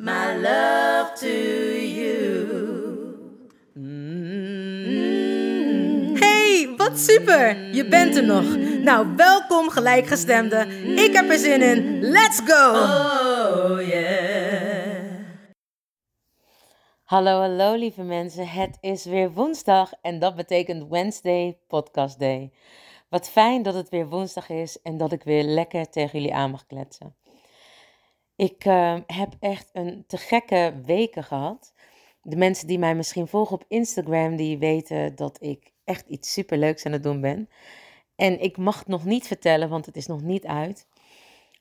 my love to you. Hey, wat super! Je bent er nog. Nou, welkom gelijkgestemde. Ik heb er zin in. Let's go! Oh yeah. Hallo, hallo lieve mensen. Het is weer woensdag en dat betekent Wednesday Podcast Day. Wat fijn dat het weer woensdag is en dat ik weer lekker tegen jullie aan mag kletsen. Ik eh, heb echt een te gekke weken gehad. De mensen die mij misschien volgen op Instagram, die weten dat ik echt iets superleuks aan het doen ben. En ik mag het nog niet vertellen, want het is nog niet uit.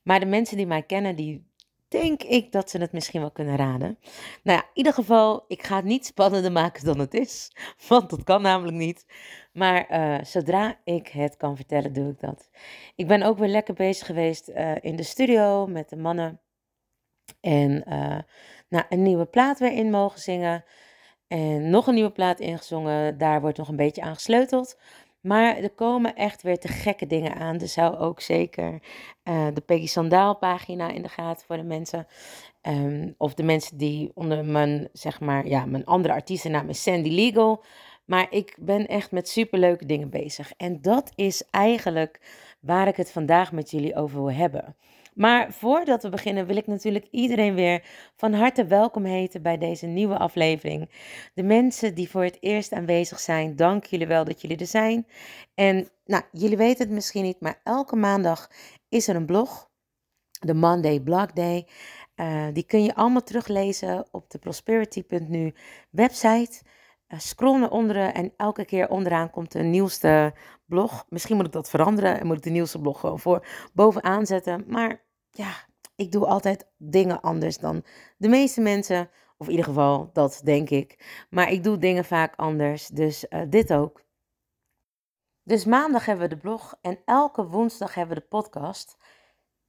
Maar de mensen die mij kennen, die denk ik dat ze het misschien wel kunnen raden. Nou ja, in ieder geval, ik ga het niet spannender maken dan het is. Want dat kan namelijk niet. Maar eh, zodra ik het kan vertellen, doe ik dat. Ik ben ook weer lekker bezig geweest eh, in de studio met de mannen. En eh, nou, een nieuwe plaat weer in mogen zingen. En nog een nieuwe plaat ingezongen. Daar wordt nog een beetje aan gesleuteld. Maar er komen echt weer te gekke dingen aan. Dus hou ook zeker eh, de Peggy Sandaal pagina in de gaten voor de mensen. Ehm, of de mensen die onder mijn, zeg maar, ja, mijn andere artiestennaam is Sandy Legal. Maar ik ben echt met superleuke dingen bezig. En dat is eigenlijk waar ik het vandaag met jullie over wil hebben. Maar voordat we beginnen wil ik natuurlijk iedereen weer van harte welkom heten bij deze nieuwe aflevering. De mensen die voor het eerst aanwezig zijn, dank jullie wel dat jullie er zijn. En nou, jullie weten het misschien niet, maar elke maandag is er een blog, de Monday Blog Day. Uh, die kun je allemaal teruglezen op de prosperity.nu website. Uh, scroll naar onderen en elke keer onderaan komt de nieuwste blog. Misschien moet ik dat veranderen en moet ik de nieuwste blog gewoon voor bovenaan zetten. Maar ja, ik doe altijd dingen anders dan de meeste mensen. Of in ieder geval, dat denk ik. Maar ik doe dingen vaak anders. Dus uh, dit ook. Dus maandag hebben we de blog en elke woensdag hebben we de podcast.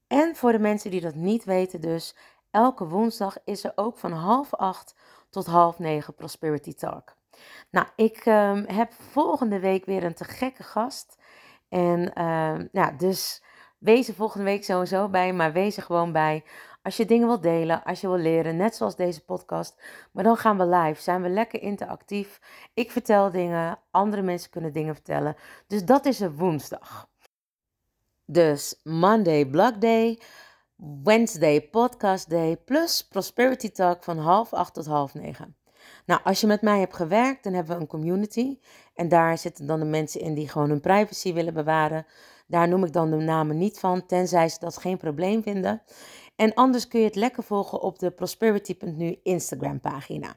En voor de mensen die dat niet weten, dus elke woensdag is er ook van half acht tot half negen Prosperity Talk. Nou, ik um, heb volgende week weer een te gekke gast. En um, dus Wees er volgende week sowieso bij, maar wees er gewoon bij. Als je dingen wilt delen, als je wil leren, net zoals deze podcast. Maar dan gaan we live, zijn we lekker interactief. Ik vertel dingen, andere mensen kunnen dingen vertellen. Dus dat is een woensdag. Dus Monday Blog Day, Wednesday Podcast Day, plus Prosperity Talk van half acht tot half negen. Nou, als je met mij hebt gewerkt, dan hebben we een community. En daar zitten dan de mensen in die gewoon hun privacy willen bewaren. Daar noem ik dan de namen niet van, tenzij ze dat geen probleem vinden. En anders kun je het lekker volgen op de prosperity.nu Instagram pagina.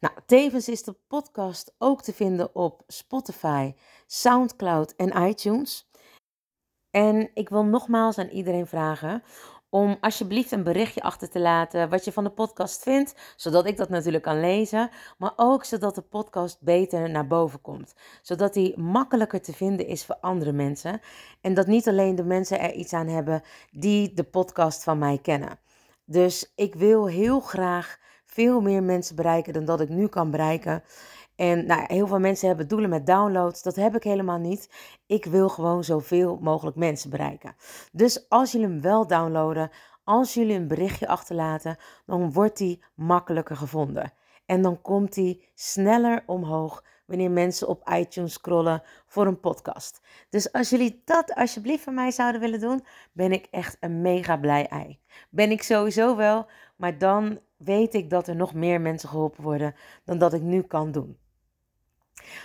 Nou, tevens is de podcast ook te vinden op Spotify, SoundCloud en iTunes. En ik wil nogmaals aan iedereen vragen om alsjeblieft een berichtje achter te laten wat je van de podcast vindt, zodat ik dat natuurlijk kan lezen, maar ook zodat de podcast beter naar boven komt, zodat die makkelijker te vinden is voor andere mensen en dat niet alleen de mensen er iets aan hebben die de podcast van mij kennen. Dus ik wil heel graag veel meer mensen bereiken dan dat ik nu kan bereiken. En nou, heel veel mensen hebben doelen met downloads. Dat heb ik helemaal niet. Ik wil gewoon zoveel mogelijk mensen bereiken. Dus als jullie hem wel downloaden, als jullie een berichtje achterlaten, dan wordt die makkelijker gevonden. En dan komt die sneller omhoog wanneer mensen op iTunes scrollen voor een podcast. Dus als jullie dat alsjeblieft van mij zouden willen doen, ben ik echt een mega blij ei. Ben ik sowieso wel, maar dan weet ik dat er nog meer mensen geholpen worden dan dat ik nu kan doen.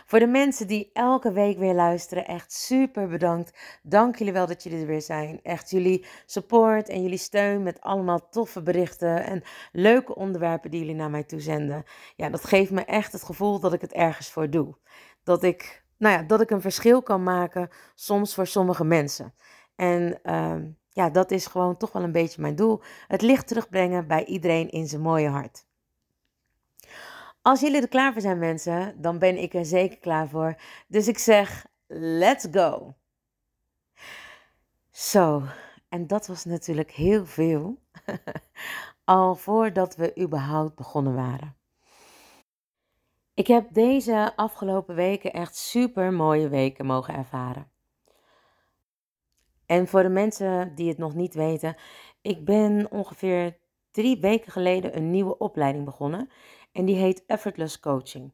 Voor de mensen die elke week weer luisteren, echt super bedankt. Dank jullie wel dat jullie er weer zijn. Echt jullie support en jullie steun met allemaal toffe berichten en leuke onderwerpen die jullie naar mij toe zenden. Ja, dat geeft me echt het gevoel dat ik het ergens voor doe. Dat ik, nou ja, dat ik een verschil kan maken soms voor sommige mensen. En ehm, ja, dat is gewoon toch wel een beetje mijn doel. Het licht terugbrengen bij iedereen in zijn mooie hart. Als jullie er klaar voor zijn, mensen, dan ben ik er zeker klaar voor. Dus ik zeg, let's go. Zo, en dat was natuurlijk heel veel. Al voordat we überhaupt begonnen waren. Ik heb deze afgelopen weken echt super mooie weken mogen ervaren. En voor de mensen die het nog niet weten, ik ben ongeveer drie weken geleden een nieuwe opleiding begonnen. En die heet Effortless Coaching.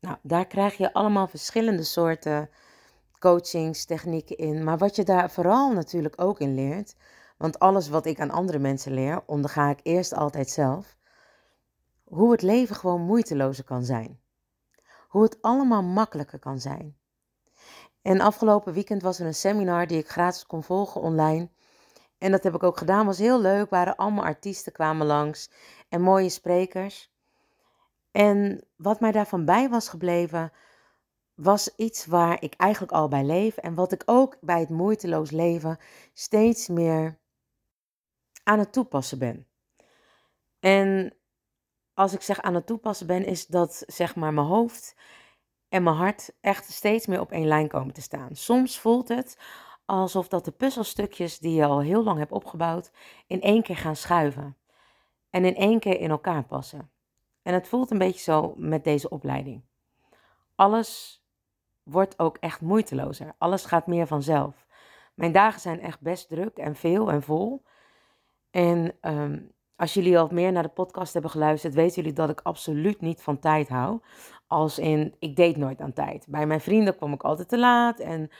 Nou, daar krijg je allemaal verschillende soorten coachingstechnieken in. Maar wat je daar vooral natuurlijk ook in leert, want alles wat ik aan andere mensen leer, onderga ik eerst altijd zelf. Hoe het leven gewoon moeitelozer kan zijn. Hoe het allemaal makkelijker kan zijn. En afgelopen weekend was er een seminar die ik gratis kon volgen online. En dat heb ik ook gedaan, was heel leuk. Waren allemaal artiesten kwamen langs en mooie sprekers. En wat mij daarvan bij was gebleven, was iets waar ik eigenlijk al bij leef en wat ik ook bij het moeiteloos leven steeds meer aan het toepassen ben. En als ik zeg aan het toepassen ben, is dat zeg maar mijn hoofd en mijn hart echt steeds meer op één lijn komen te staan. Soms voelt het alsof dat de puzzelstukjes die je al heel lang hebt opgebouwd in één keer gaan schuiven en in één keer in elkaar passen. En het voelt een beetje zo met deze opleiding. Alles wordt ook echt moeitelozer. Alles gaat meer vanzelf. Mijn dagen zijn echt best druk en veel en vol. En ehm, als jullie al meer naar de podcast hebben geluisterd, weten jullie dat ik absoluut niet van tijd hou. Als in, ik deed nooit aan tijd. Bij mijn vrienden kwam ik altijd te laat en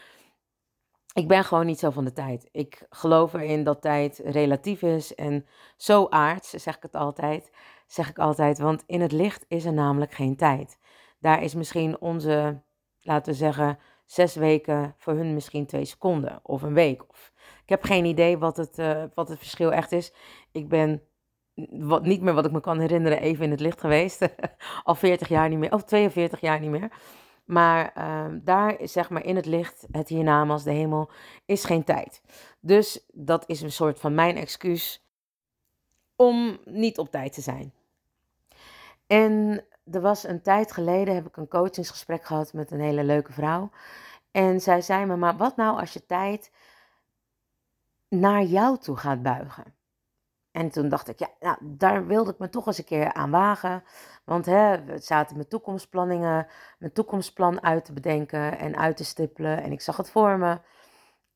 ik ben gewoon niet zo van de tijd. Ik geloof erin dat tijd relatief is en zo aards, zeg ik het altijd zeg ik altijd, want in het licht is er namelijk geen tijd. Daar is misschien onze, laten we zeggen, zes weken voor hun misschien twee seconden of een week. Of, ik heb geen idee wat het, uh, wat het verschil echt is. Ik ben wat, niet meer wat ik me kan herinneren even in het licht geweest. Al 40 jaar niet meer, of 42 jaar niet meer. Maar uh, daar, zeg maar, in het licht, het hiernamaals, de hemel, is geen tijd. Dus dat is een soort van mijn excuus om niet op tijd te zijn. En er was een tijd geleden, heb ik een coachingsgesprek gehad met een hele leuke vrouw. En zij zei me, maar wat nou als je tijd naar jou toe gaat buigen? En toen dacht ik, ja, nou, daar wilde ik me toch eens een keer aan wagen. Want hè, we zaten met toekomstplanningen, mijn toekomstplan uit te bedenken en uit te stippelen. En ik zag het voor me.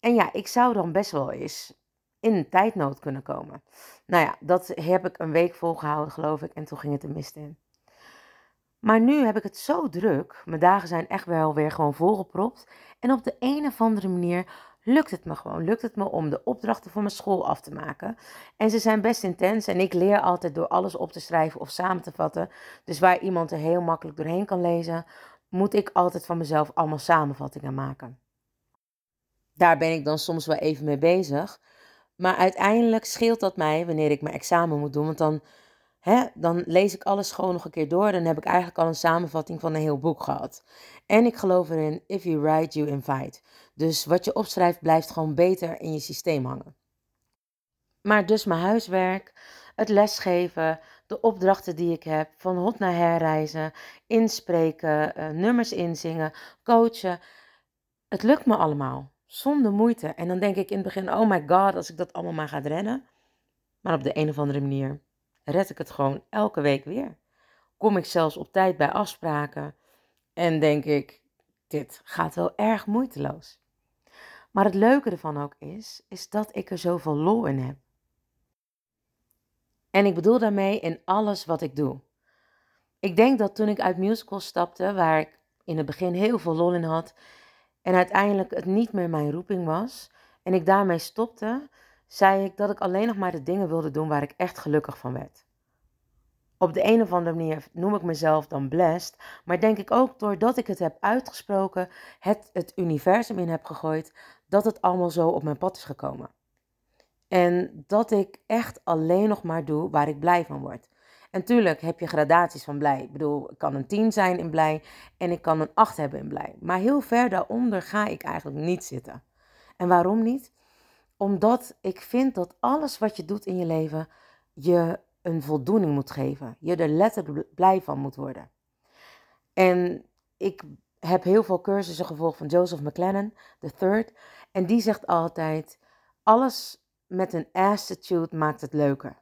En ja, ik zou dan best wel eens in tijdnood kunnen komen. Nou ja, dat heb ik een week volgehouden, geloof ik. En toen ging het de mist in. Maar nu heb ik het zo druk. Mijn dagen zijn echt wel weer gewoon volgepropt. En op de een of andere manier lukt het me gewoon. Lukt het me om de opdrachten voor mijn school af te maken. En ze zijn best intens. En ik leer altijd door alles op te schrijven of samen te vatten. Dus waar iemand er heel makkelijk doorheen kan lezen, moet ik altijd van mezelf allemaal samenvattingen maken. Daar ben ik dan soms wel even mee bezig. Maar uiteindelijk scheelt dat mij wanneer ik mijn examen moet doen. Want dan, hè, dan lees ik alles gewoon nog een keer door. Dan heb ik eigenlijk al een samenvatting van een heel boek gehad. En ik geloof erin, if you write, you invite. Dus wat je opschrijft blijft gewoon beter in je systeem hangen. Maar dus mijn huiswerk, het lesgeven, de opdrachten die ik heb, van hot naar herreizen, inspreken, uh, nummers inzingen, coachen. Het lukt me allemaal. Zonder moeite. En dan denk ik in het begin, oh my god, als ik dat allemaal maar ga redden. Maar op de een of andere manier red ik het gewoon elke week weer. Kom ik zelfs op tijd bij afspraken en denk ik, dit gaat wel erg moeiteloos. Maar het leuke ervan ook is, is dat ik er zoveel lol in heb. En ik bedoel daarmee in alles wat ik doe. Ik denk dat toen ik uit musicals stapte, waar ik in het begin heel veel lol in had, en uiteindelijk het niet meer mijn roeping was en ik daarmee stopte, zei ik dat ik alleen nog maar de dingen wilde doen waar ik echt gelukkig van werd. Op de een of andere manier noem ik mezelf dan blessed, maar denk ik ook doordat ik het heb uitgesproken, het, het universum in heb gegooid, dat het allemaal zo op mijn pad is gekomen. En dat ik echt alleen nog maar doe waar ik blij van word. En tuurlijk heb je gradaties van blij. Ik bedoel, ik kan een 10 zijn in blij en ik kan een 8 hebben in blij. Maar heel ver daaronder ga ik eigenlijk niet zitten. En waarom niet? Omdat ik vind dat alles wat je doet in je leven je een voldoening moet geven. Je er letterlijk blij van moet worden. En ik heb heel veel cursussen gevolgd van Joseph McLennan, the third. En die zegt altijd, alles met een attitude maakt het leuker.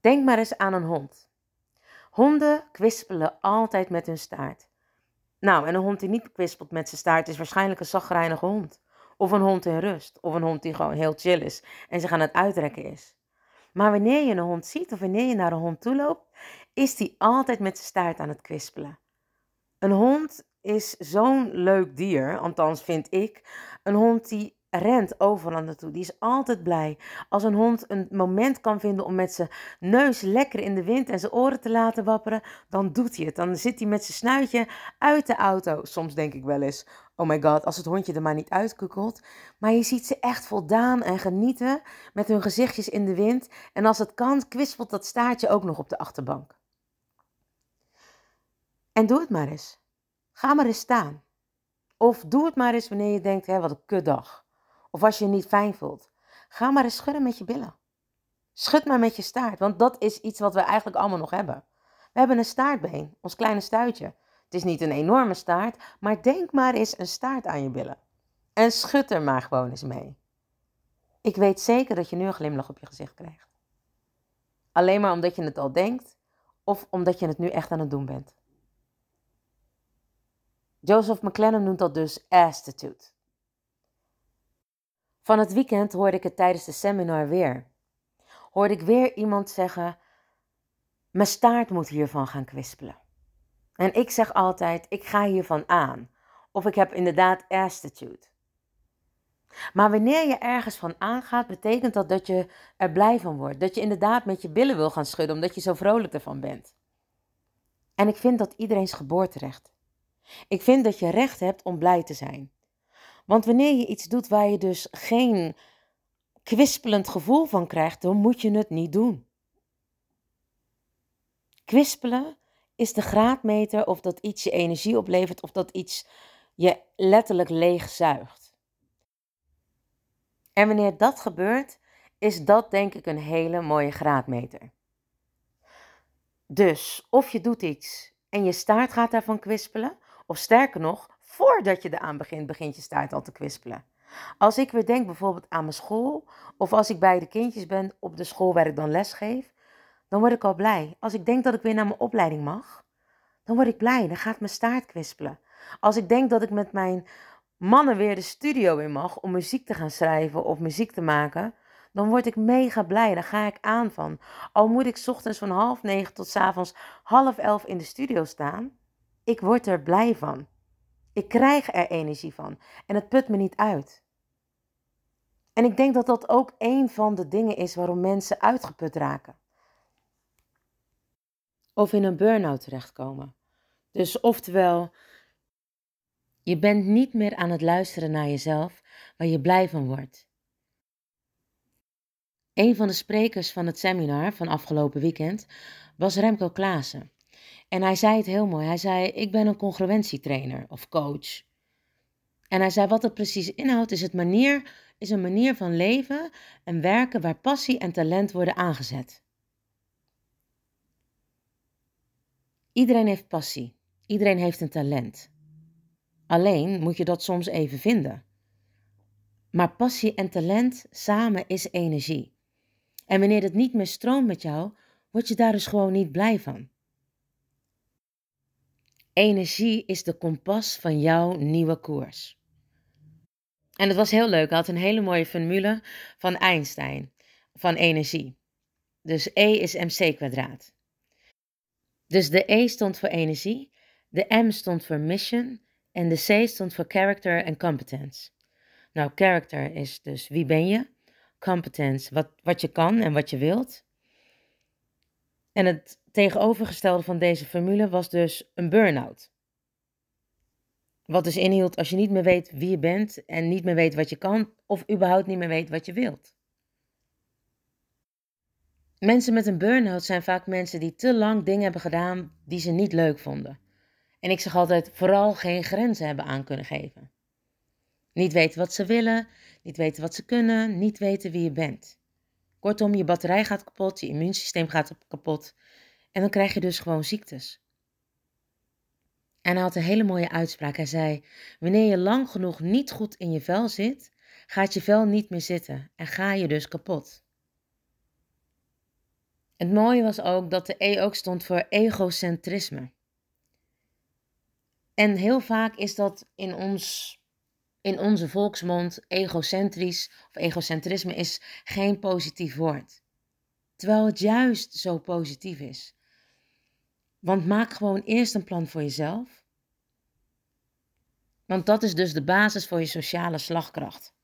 Denk maar eens aan een hond. Honden kwispelen altijd met hun staart. Nou, en een hond die niet kwispelt met zijn staart is waarschijnlijk een zagrijnige hond. Of een hond in rust. Of een hond die gewoon heel chill is en zich aan het uitrekken is. Maar wanneer je een hond ziet of wanneer je naar een hond toe loopt, is die altijd met zijn staart aan het kwispelen. Een hond is zo'n leuk dier, althans vind ik. Een hond die rent overal naartoe. Die is altijd blij. Als een hond een moment kan vinden om met zijn neus lekker in de wind en zijn oren te laten wapperen, dan doet hij het. Dan zit hij met zijn snuitje uit de auto. Soms denk ik wel eens, oh my god, als het hondje er maar niet uitkukelt. Maar je ziet ze echt voldaan en genieten met hun gezichtjes in de wind. En als het kan, kwispelt dat staartje ook nog op de achterbank. En doe het maar eens. Ga maar eens staan. Of doe het maar eens wanneer je denkt, hé, wat een kutdag. Of als je je niet fijn voelt. Ga maar eens schudden met je billen. Schud maar met je staart, want dat is iets wat we eigenlijk allemaal nog hebben. We hebben een staartbeen, ons kleine stuitje. Het is niet een enorme staart, maar denk maar eens een staart aan je billen. En schud er maar gewoon eens mee. Ik weet zeker dat je nu een glimlach op je gezicht krijgt. Alleen maar omdat je het al denkt of omdat je het nu echt aan het doen bent. Joseph McLennan noemt dat dus attitude. Van het weekend hoorde ik het tijdens de seminar weer. Hoorde ik weer iemand zeggen: Mijn staart moet hiervan gaan kwispelen. En ik zeg altijd: Ik ga hiervan aan. Of ik heb inderdaad attitude. Maar wanneer je ergens van aangaat, betekent dat dat je er blij van wordt. Dat je inderdaad met je billen wil gaan schudden, omdat je zo vrolijk ervan bent. En ik vind dat iedereen's geboorterecht. Ik vind dat je recht hebt om blij te zijn. Want wanneer je iets doet waar je dus geen kwispelend gevoel van krijgt, dan moet je het niet doen. Kwispelen is de graadmeter of dat iets je energie oplevert of dat iets je letterlijk leegzuigt. En wanneer dat gebeurt, is dat denk ik een hele mooie graadmeter. Dus of je doet iets en je staart gaat daarvan kwispelen, of sterker nog, voordat je eraan begint, begint je staart al te kwispelen. Als ik weer denk bijvoorbeeld aan mijn school, of als ik bij de kindjes ben op de school waar ik dan les geef, dan word ik al blij. Als ik denk dat ik weer naar mijn opleiding mag, dan word ik blij. Dan gaat mijn staart kwispelen. Als ik denk dat ik met mijn mannen weer de studio in mag om muziek te gaan schrijven of muziek te maken, dan word ik mega blij. Dan ga ik aan van. Al moet ik ochtends van half negen tot avonds half elf in de studio staan, ik word er blij van. Ik krijg er energie van en het put me niet uit. En ik denk dat dat ook een van de dingen is waarom mensen uitgeput raken. Of in een burn-out terechtkomen. Dus oftewel, je bent niet meer aan het luisteren naar jezelf waar je blij van wordt. Een van de sprekers van het seminar van afgelopen weekend was Remco Klaassen. En hij zei het heel mooi. Hij zei: Ik ben een congruentietrainer of coach. En hij zei: Wat het precies inhoudt, is, het manier, is een manier van leven en werken waar passie en talent worden aangezet. Iedereen heeft passie. Iedereen heeft een talent. Alleen moet je dat soms even vinden. Maar passie en talent samen is energie. En wanneer het niet meer stroomt met jou, word je daar dus gewoon niet blij van. Energie is de kompas van jouw nieuwe koers. En het was heel leuk. Hij had een hele mooie formule van Einstein van energie. Dus E is mc kwadraat. Dus de E stond voor energie, de M stond voor mission en de C stond voor character en competence. Nou, character is dus wie ben je, competence wat, wat je kan en wat je wilt. En het tegenovergestelde van deze formule was dus een burn-out. Wat dus inhield als je niet meer weet wie je bent en niet meer weet wat je kan of überhaupt niet meer weet wat je wilt. Mensen met een burn-out zijn vaak mensen die te lang dingen hebben gedaan die ze niet leuk vonden. En ik zeg altijd, vooral geen grenzen hebben aan kunnen geven. Niet weten wat ze willen, niet weten wat ze kunnen, niet weten wie je bent. Kortom, je batterij gaat kapot, je immuunsysteem gaat kapot en dan krijg je dus gewoon ziektes. En hij had een hele mooie uitspraak. Hij zei: Wanneer je lang genoeg niet goed in je vel zit, gaat je vel niet meer zitten en ga je dus kapot. Het mooie was ook dat de E ook stond voor egocentrisme. En heel vaak is dat in, ons, in onze volksmond egocentrisch of egocentrisme is geen positief woord. Terwijl het juist zo positief is. Want maak gewoon eerst een plan voor jezelf. Want dat is dus de basis voor je sociale slagkracht.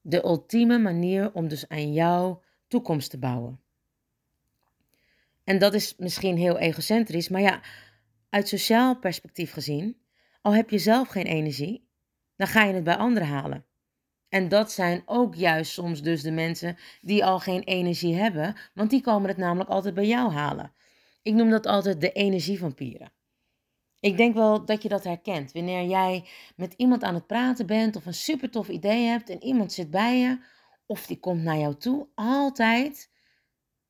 De ultieme manier om dus aan jouw toekomst te bouwen. En dat is misschien heel egocentrisch, maar ja, uit sociaal perspectief gezien, al heb je zelf geen energie, dan ga je het bij anderen halen. En dat zijn ook juist soms dus de mensen die al geen energie hebben, want die komen het namelijk altijd bij jou halen. Ik noem dat altijd de energievampieren. Ik denk wel dat je dat herkent. Wanneer jij met iemand aan het praten bent of een super tof idee hebt en iemand zit bij je of die komt naar jou toe, altijd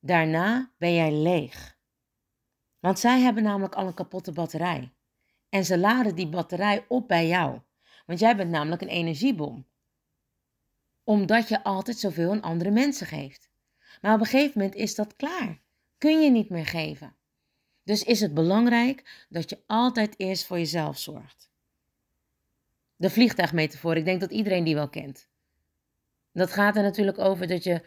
daarna ben jij leeg. Want zij hebben namelijk al een kapotte batterij. En ze laden die batterij op bij jou. Want jij bent namelijk een energiebom. Omdat je altijd zoveel aan andere mensen geeft. Maar op een gegeven moment is dat klaar. Kun je niet meer geven. Dus is het belangrijk dat je altijd eerst voor jezelf zorgt. De vliegtuigmetafoor, ik denk dat iedereen die wel kent. Dat gaat er natuurlijk over dat je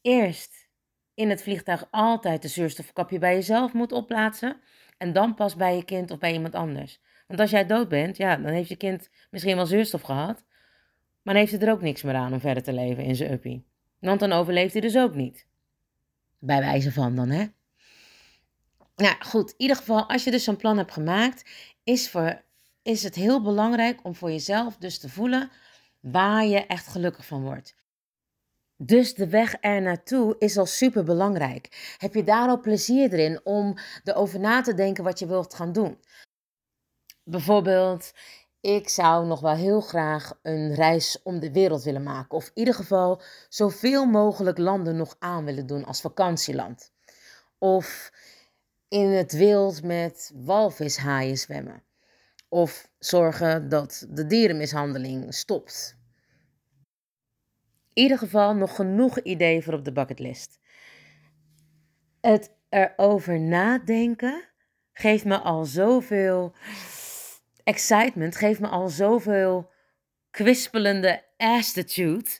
eerst in het vliegtuig altijd de zuurstofkapje bij jezelf moet opplaatsen en dan pas bij je kind of bij iemand anders. Want als jij dood bent, ja, dan heeft je kind misschien wel zuurstof gehad, maar dan heeft hij er ook niks meer aan om verder te leven in zijn uppie. Want dan overleeft hij dus ook niet. Bij wijze van dan, hè? Nou goed, in ieder geval, als je dus zo'n plan hebt gemaakt, is, voor, is het heel belangrijk om voor jezelf dus te voelen waar je echt gelukkig van wordt. Dus de weg er naartoe is al super belangrijk. Heb je daar al plezier erin om erover na te denken wat je wilt gaan doen? Bijvoorbeeld, ik zou nog wel heel graag een reis om de wereld willen maken. Of in ieder geval zoveel mogelijk landen nog aan willen doen als vakantieland. Of in het wild met walvishaaien zwemmen. Of zorgen dat de dierenmishandeling stopt. In ieder geval nog genoeg ideeën voor op de bucketlist. Het erover nadenken geeft me al zoveel excitement, geeft me al zoveel kwispelende attitude,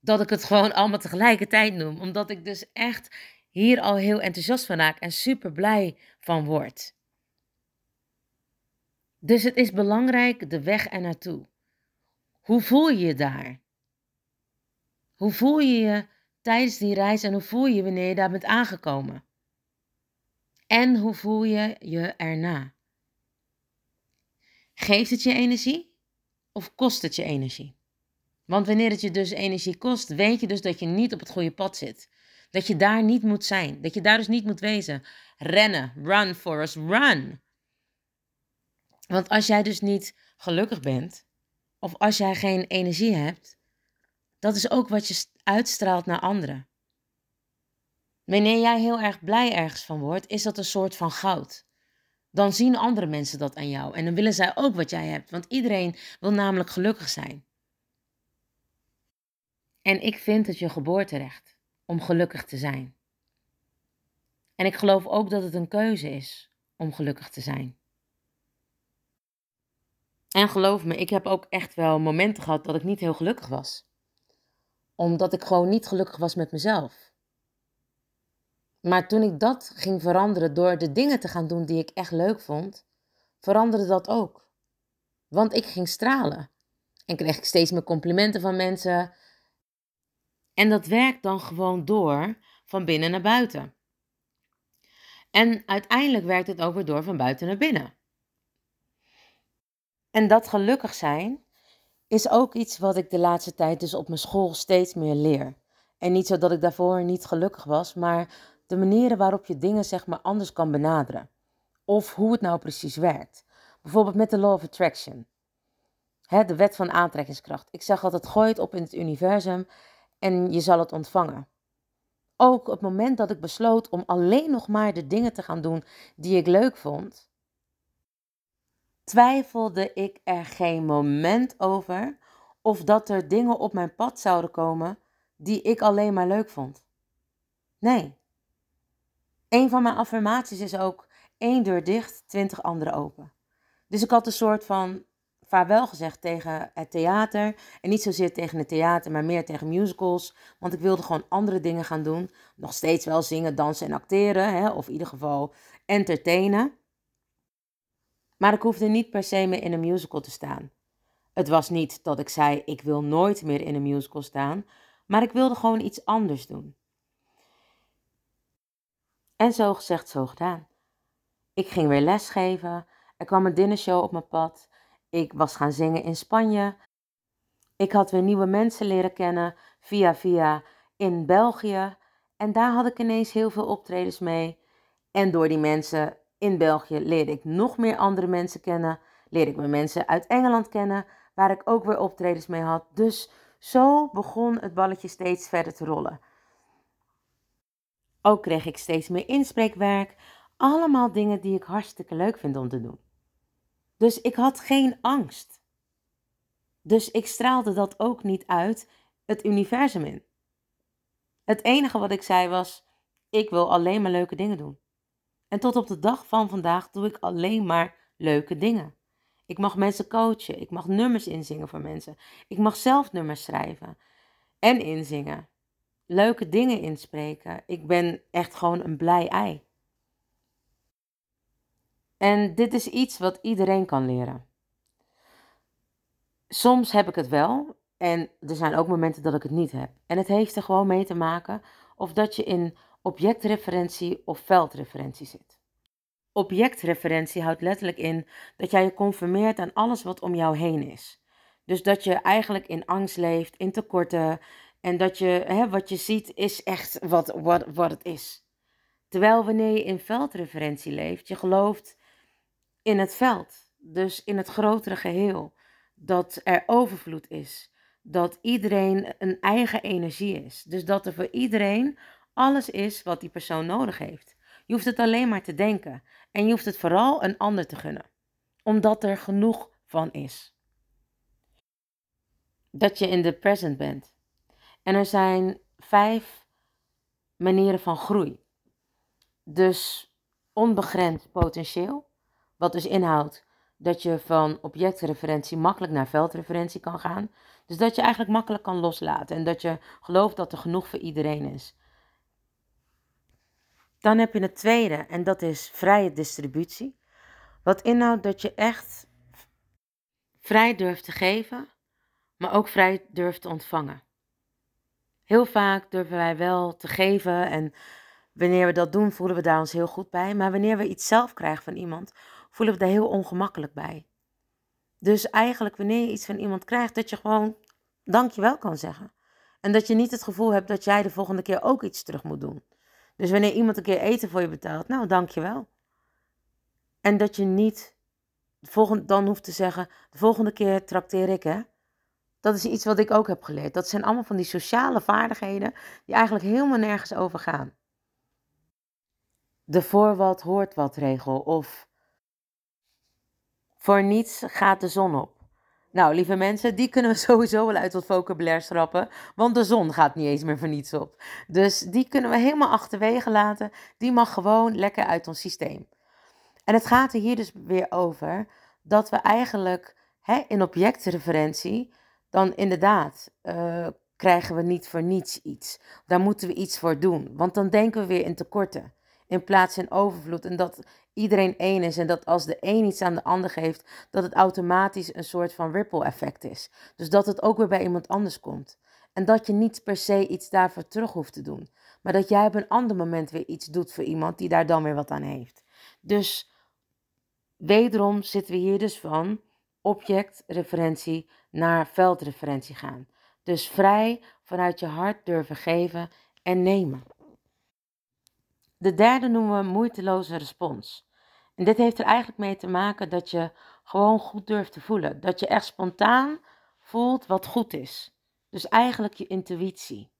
dat ik het gewoon allemaal tegelijkertijd noem. Omdat ik dus echt hier al heel enthousiast van raak en super blij van word. Dus het is belangrijk de weg er naartoe. Hoe voel je je daar? Hoe voel je je tijdens die reis en hoe voel je je wanneer je daar bent aangekomen? En hoe voel je je erna? Geeft het je energie of kost het je energie? Want wanneer het je dus energie kost, weet je dus dat je niet op het goede pad zit. Dat je daar niet moet zijn. Dat je daar dus niet moet wezen. Rennen. Run, Forrest, run. Want als jij dus niet gelukkig bent, of als jij geen energie hebt, dat is ook wat je uitstraalt naar anderen. Wanneer jij heel erg blij ergens van wordt, is dat een soort van goud. Dan zien andere mensen dat aan jou en dan willen zij ook wat jij hebt, want iedereen wil namelijk gelukkig zijn. En ik vind het je geboorterecht om gelukkig te zijn. En ik geloof ook dat het een keuze is om gelukkig te zijn. En geloof me, ik heb ook echt wel momenten gehad dat ik niet heel gelukkig was. Omdat ik gewoon niet gelukkig was met mezelf. Maar toen ik dat ging veranderen door de dingen te gaan doen die ik echt leuk vond, veranderde dat ook. Want ik ging stralen. En kreeg ik steeds meer complimenten van mensen. En dat werkt dan gewoon door van binnen naar buiten. En uiteindelijk werkt het ook weer door van buiten naar binnen. En dat gelukkig zijn is ook iets wat ik de laatste tijd dus op mijn school steeds meer leer. En niet zo dat ik daarvoor niet gelukkig was, maar de manieren waarop je dingen zeg maar anders kan benaderen. Of hoe het nou precies werkt. Bijvoorbeeld met de Law of Attraction. Hè, de wet van aantrekkingskracht. Ik zeg altijd, gooi het op in het universum en je zal het ontvangen. Ook op het moment dat ik besloot om alleen nog maar de dingen te gaan doen die ik leuk vond, twijfelde ik er geen moment over of dat er dingen op mijn pad zouden komen die ik alleen maar leuk vond. Nee. Een van mijn affirmaties is ook één deur dicht, twintig andere open. Dus ik had een soort van vaarwel gezegd tegen het theater. En niet zozeer tegen het theater, maar meer tegen musicals. Want ik wilde gewoon andere dingen gaan doen. Nog steeds wel zingen, dansen en acteren. Hè, of in ieder geval entertainen. Maar ik hoefde niet per se meer in een musical te staan. Het was niet dat ik zei: ik wil nooit meer in een musical staan. Maar ik wilde gewoon iets anders doen. En zo gezegd, zo gedaan. Ik ging weer lesgeven. Er kwam een dinnershow op mijn pad. Ik was gaan zingen in Spanje. Ik had weer nieuwe mensen leren kennen via via in België. En daar had ik ineens heel veel optredens mee. En door die mensen in België leerde ik nog meer andere mensen kennen. Leerde ik weer mensen uit Engeland kennen, waar ik ook weer optredens mee had. Dus zo begon het balletje steeds verder te rollen. Ook kreeg ik steeds meer inspreekwerk. Allemaal dingen die ik hartstikke leuk vind om te doen. Dus ik had geen angst. Dus ik straalde dat ook niet uit het universum in. Het enige wat ik zei was: ik wil alleen maar leuke dingen doen. En tot op de dag van vandaag doe ik alleen maar leuke dingen. Ik mag mensen coachen, ik mag nummers inzingen voor mensen, ik mag zelf nummers schrijven en inzingen. Leuke dingen inspreken. Ik ben echt gewoon een blij ei. En dit is iets wat iedereen kan leren. Soms heb ik het wel en er zijn ook momenten dat ik het niet heb. En het heeft er gewoon mee te maken of dat je in objectreferentie of veldreferentie zit. Objectreferentie houdt letterlijk in dat jij je conformeert aan alles wat om jou heen is. Dus dat je eigenlijk in angst leeft, in tekorten en dat je hè, wat je ziet is echt wat, wat, wat het is. Terwijl wanneer je in veldreferentie leeft, je gelooft in het veld, dus in het grotere geheel, dat er overvloed is, dat iedereen een eigen energie is. Dus dat er voor iedereen alles is wat die persoon nodig heeft. Je hoeft het alleen maar te denken en je hoeft het vooral een ander te gunnen, omdat er genoeg van is. Dat je in de present bent. En er zijn vijf manieren van groei. Dus onbegrensd potentieel, wat dus inhoudt dat je van objectreferentie makkelijk naar veldreferentie kan gaan. Dus dat je eigenlijk makkelijk kan loslaten en dat je gelooft dat er genoeg voor iedereen is. Dan heb je het tweede en dat is vrije distributie. Wat inhoudt dat je echt vrij durft te geven, maar ook vrij durft te ontvangen. Heel vaak durven wij wel te geven en wanneer we dat doen voelen we daar ons heel goed bij. Maar wanneer we iets zelf krijgen van iemand, voelen we daar heel ongemakkelijk bij. Dus eigenlijk wanneer je iets van iemand krijgt, dat je gewoon dankjewel kan zeggen. En dat je niet het gevoel hebt dat jij de volgende keer ook iets terug moet doen. Dus wanneer iemand een keer eten voor je betaalt, nou dankjewel. En dat je niet volgende, dan hoeft te zeggen, de volgende keer trakteer ik hè. Dat is iets wat ik ook heb geleerd. Dat zijn allemaal van die sociale vaardigheden die eigenlijk helemaal nergens over gaan. De voor wat hoort wat regel of voor niets gaat de zon op. Nou, lieve mensen, die kunnen we sowieso wel uit het vocabulaire schrappen, want de zon gaat niet eens meer voor niets op. Dus die kunnen we helemaal achterwege laten. Die mag gewoon lekker uit ons systeem. En het gaat er hier dus weer over dat we eigenlijk hè, in objectreferentie dan inderdaad uh, krijgen we niet voor niets iets. Daar moeten we iets voor doen, want dan denken we weer in tekorten in plaats van overvloed. En dat iedereen één is en dat als de een iets aan de ander geeft, dat het automatisch een soort van ripple effect is. Dus dat het ook weer bij iemand anders komt. En dat je niet per se iets daarvoor terug hoeft te doen. Maar dat jij op een ander moment weer iets doet voor iemand die daar dan weer wat aan heeft. Dus wederom zitten we hier dus van objectreferentie naar veldreferentie gaan. Dus vrij vanuit je hart durven geven en nemen. De derde noemen we moeiteloze respons. En dit heeft er eigenlijk mee te maken dat je gewoon goed durft te voelen. Dat je echt spontaan voelt wat goed is. Dus eigenlijk je intuïtie.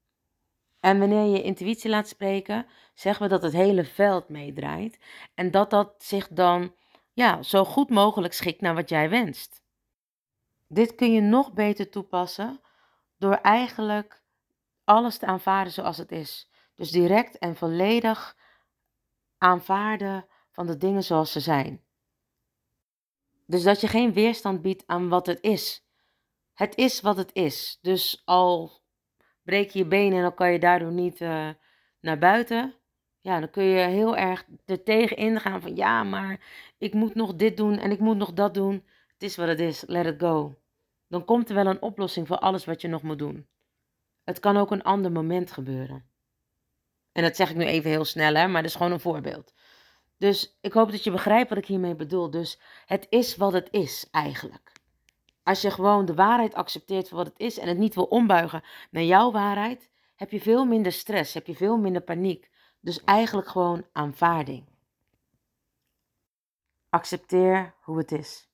En wanneer je intuïtie laat spreken, zeggen we dat het hele veld meedraait. En dat dat zich dan ja, zo goed mogelijk schikt naar wat jij wenst. Dit kun je nog beter toepassen door eigenlijk alles te aanvaarden zoals het is. Dus direct en volledig aanvaarden van de dingen zoals ze zijn. Dus dat je geen weerstand biedt aan wat het is. Het is wat het is. Dus al breek je je benen en dan kan je daardoor niet uh, naar buiten. Ja, dan kun je heel erg er tegen ingaan van ja, maar ik moet nog dit doen en ik moet nog dat doen. Het is wat het is, let it go. Dan komt er wel een oplossing voor alles wat je nog moet doen. Het kan ook een ander moment gebeuren. En dat zeg ik nu even heel snel, hè, maar dat is gewoon een voorbeeld. Dus ik hoop dat je begrijpt wat ik hiermee bedoel. Dus het is wat het is eigenlijk. Als je gewoon de waarheid accepteert voor wat het is en het niet wil ombuigen naar jouw waarheid, heb je veel minder stress, heb je veel minder paniek. Dus eigenlijk gewoon aanvaarding. Accepteer hoe het is.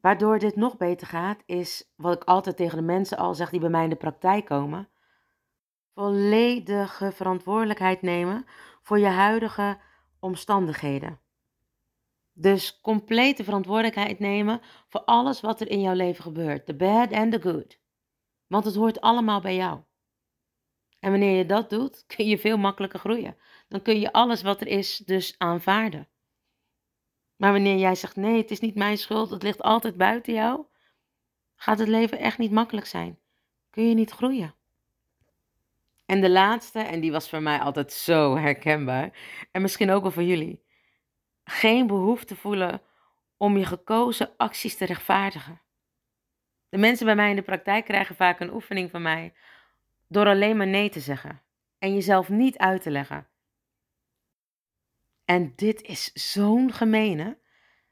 Waardoor dit nog beter gaat, is wat ik altijd tegen de mensen al zeg die bij mij in de praktijk komen. Volledige verantwoordelijkheid nemen voor je huidige omstandigheden. Dus complete verantwoordelijkheid nemen voor alles wat er in jouw leven gebeurt. The bad and the good. Want het hoort allemaal bij jou. En wanneer je dat doet, kun je veel makkelijker groeien. Dan kun je alles wat er is dus aanvaarden. Maar wanneer jij zegt nee, het is niet mijn schuld, het ligt altijd buiten jou, gaat het leven echt niet makkelijk zijn. Kun je niet groeien. En de laatste, en die was voor mij altijd zo herkenbaar, en misschien ook wel voor jullie. Geen behoefte voelen om je gekozen acties te rechtvaardigen. De mensen bij mij in de praktijk krijgen vaak een oefening van mij door alleen maar nee te zeggen en jezelf niet uit te leggen. En dit is zo'n gemene.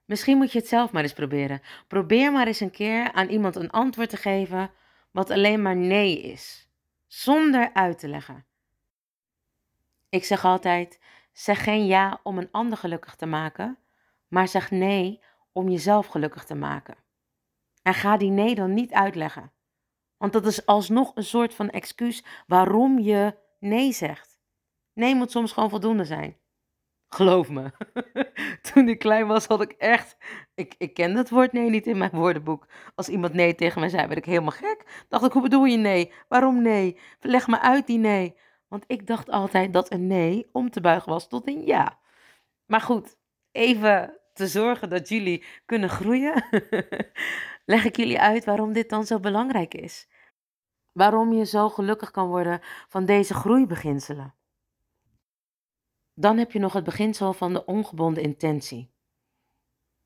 Misschien moet je het zelf maar eens proberen. Probeer maar eens een keer aan iemand een antwoord te geven wat alleen maar nee is, zonder uit te leggen. Ik zeg altijd: zeg geen ja om een ander gelukkig te maken, maar zeg nee om jezelf gelukkig te maken. En ga die nee dan niet uitleggen. Want dat is alsnog een soort van excuus waarom je nee zegt. Nee moet soms gewoon voldoende zijn. Geloof me. Toen ik klein was, had ik echt. Ik, ik ken het woord nee niet in mijn woordenboek. Als iemand nee tegen mij zei, werd ik helemaal gek. Dacht ik, hoe bedoel je nee? Waarom nee? Leg me uit die nee. Want ik dacht altijd dat een nee om te buigen was tot een ja. Maar goed, even te zorgen dat jullie kunnen groeien, leg ik jullie uit waarom dit dan zo belangrijk is. Waarom je zo gelukkig kan worden van deze groeibeginselen. Dan heb je nog het beginsel van de ongebonden intentie.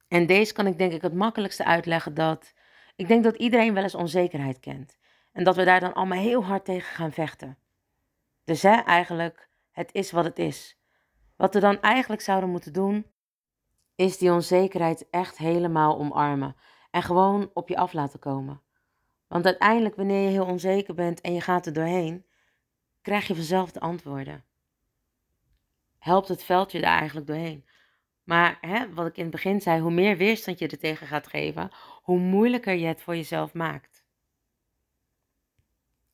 En deze kan ik denk ik het makkelijkste uitleggen dat ik denk dat iedereen wel eens onzekerheid kent. En dat we daar dan allemaal heel hard tegen gaan vechten. Dus hè, eigenlijk, het is wat het is. Wat we dan eigenlijk zouden moeten doen, is die onzekerheid echt helemaal omarmen. En gewoon op je af laten komen. Want uiteindelijk, wanneer je heel onzeker bent en je gaat er doorheen, krijg je vanzelf de antwoorden helpt het veldje daar eigenlijk doorheen. Maar hè, wat ik in het begin zei, hoe meer weerstand je er tegen gaat geven, hoe moeilijker je het voor jezelf maakt.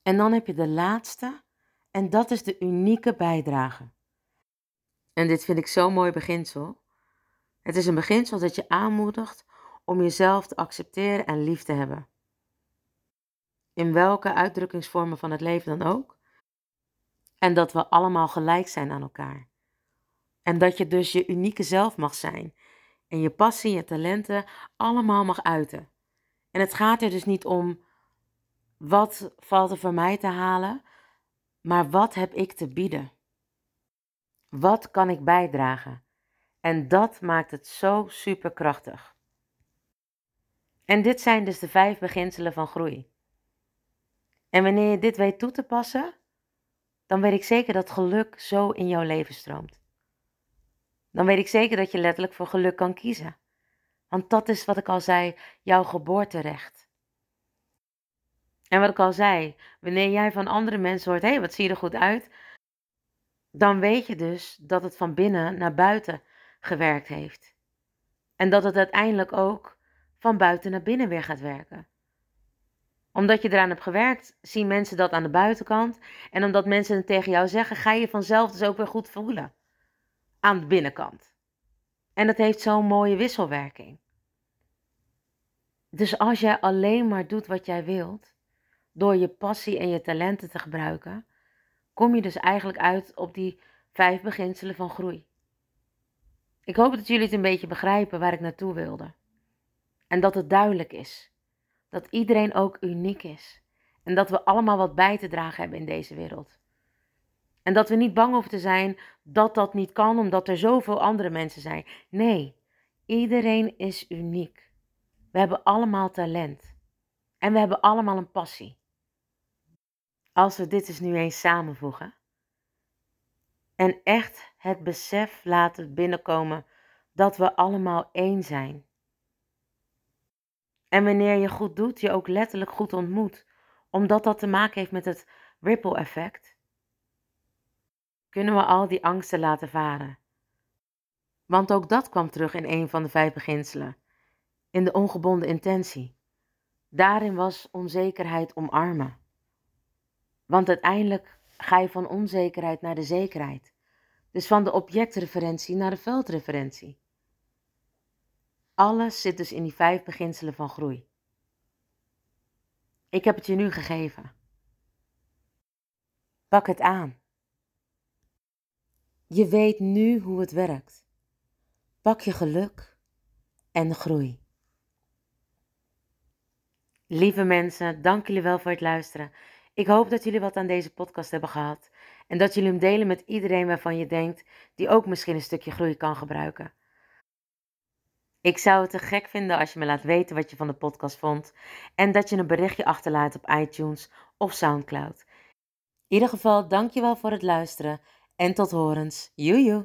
En dan heb je de laatste, en dat is de unieke bijdrage. En dit vind ik zo'n mooi beginsel. Het is een beginsel dat je aanmoedigt om jezelf te accepteren en lief te hebben. In welke uitdrukkingsvormen van het leven dan ook. En dat we allemaal gelijk zijn aan elkaar. En dat je dus je unieke zelf mag zijn. En je passie, je talenten allemaal mag uiten. En het gaat er dus niet om wat valt er voor mij te halen, maar wat heb ik te bieden? Wat kan ik bijdragen? En dat maakt het zo superkrachtig. En dit zijn dus de vijf beginselen van groei. En wanneer je dit weet toe te passen, dan weet ik zeker dat geluk zo in jouw leven stroomt. Dan weet ik zeker dat je letterlijk voor geluk kan kiezen. Want dat is wat ik al zei, jouw geboorterecht. En wat ik al zei, wanneer jij van andere mensen hoort, hé, hey, wat zie je er goed uit, dan weet je dus dat het van binnen naar buiten gewerkt heeft. En dat het uiteindelijk ook van buiten naar binnen weer gaat werken. Omdat je eraan hebt gewerkt, zien mensen dat aan de buitenkant. En omdat mensen het tegen jou zeggen, ga je vanzelf dus ook weer goed voelen. Aan de binnenkant. En dat heeft zo'n mooie wisselwerking. Dus als jij alleen maar doet wat jij wilt, door je passie en je talenten te gebruiken, kom je dus eigenlijk uit op die vijf beginselen van groei. Ik hoop dat jullie het een beetje begrijpen waar ik naartoe wilde. En dat het duidelijk is. Dat iedereen ook uniek is. En dat we allemaal wat bij te dragen hebben in deze wereld. En dat we niet bang hoeven te zijn dat dat niet kan omdat er zoveel andere mensen zijn. Nee, iedereen is uniek. We hebben allemaal talent. En we hebben allemaal een passie. Als we dit dus nu eens samenvoegen. En echt het besef laten binnenkomen dat we allemaal één zijn. En wanneer je goed doet, je ook letterlijk goed ontmoet, omdat dat te maken heeft met het ripple effect, kunnen we al die angsten laten varen. Want ook dat kwam terug in een van de vijf beginselen, in de ongebonden intentie. Daarin was onzekerheid omarmen. Want uiteindelijk ga je van onzekerheid naar de zekerheid. Dus van de objectreferentie naar de veldreferentie. Alles zit dus in die vijf beginselen van groei. Ik heb het je nu gegeven. Pak het aan. Je weet nu hoe het werkt. Pak je geluk en groei. Lieve mensen, dank jullie wel voor het luisteren. Ik hoop dat jullie wat aan deze podcast hebben gehad en dat jullie hem delen met iedereen waarvan je denkt die ook misschien een stukje groei kan gebruiken. Ik zou het te gek vinden als je me laat weten wat je van de podcast vond en dat je een berichtje achterlaat op iTunes of SoundCloud. In ieder geval, dankjewel voor het luisteren en tot horens. Joejoe!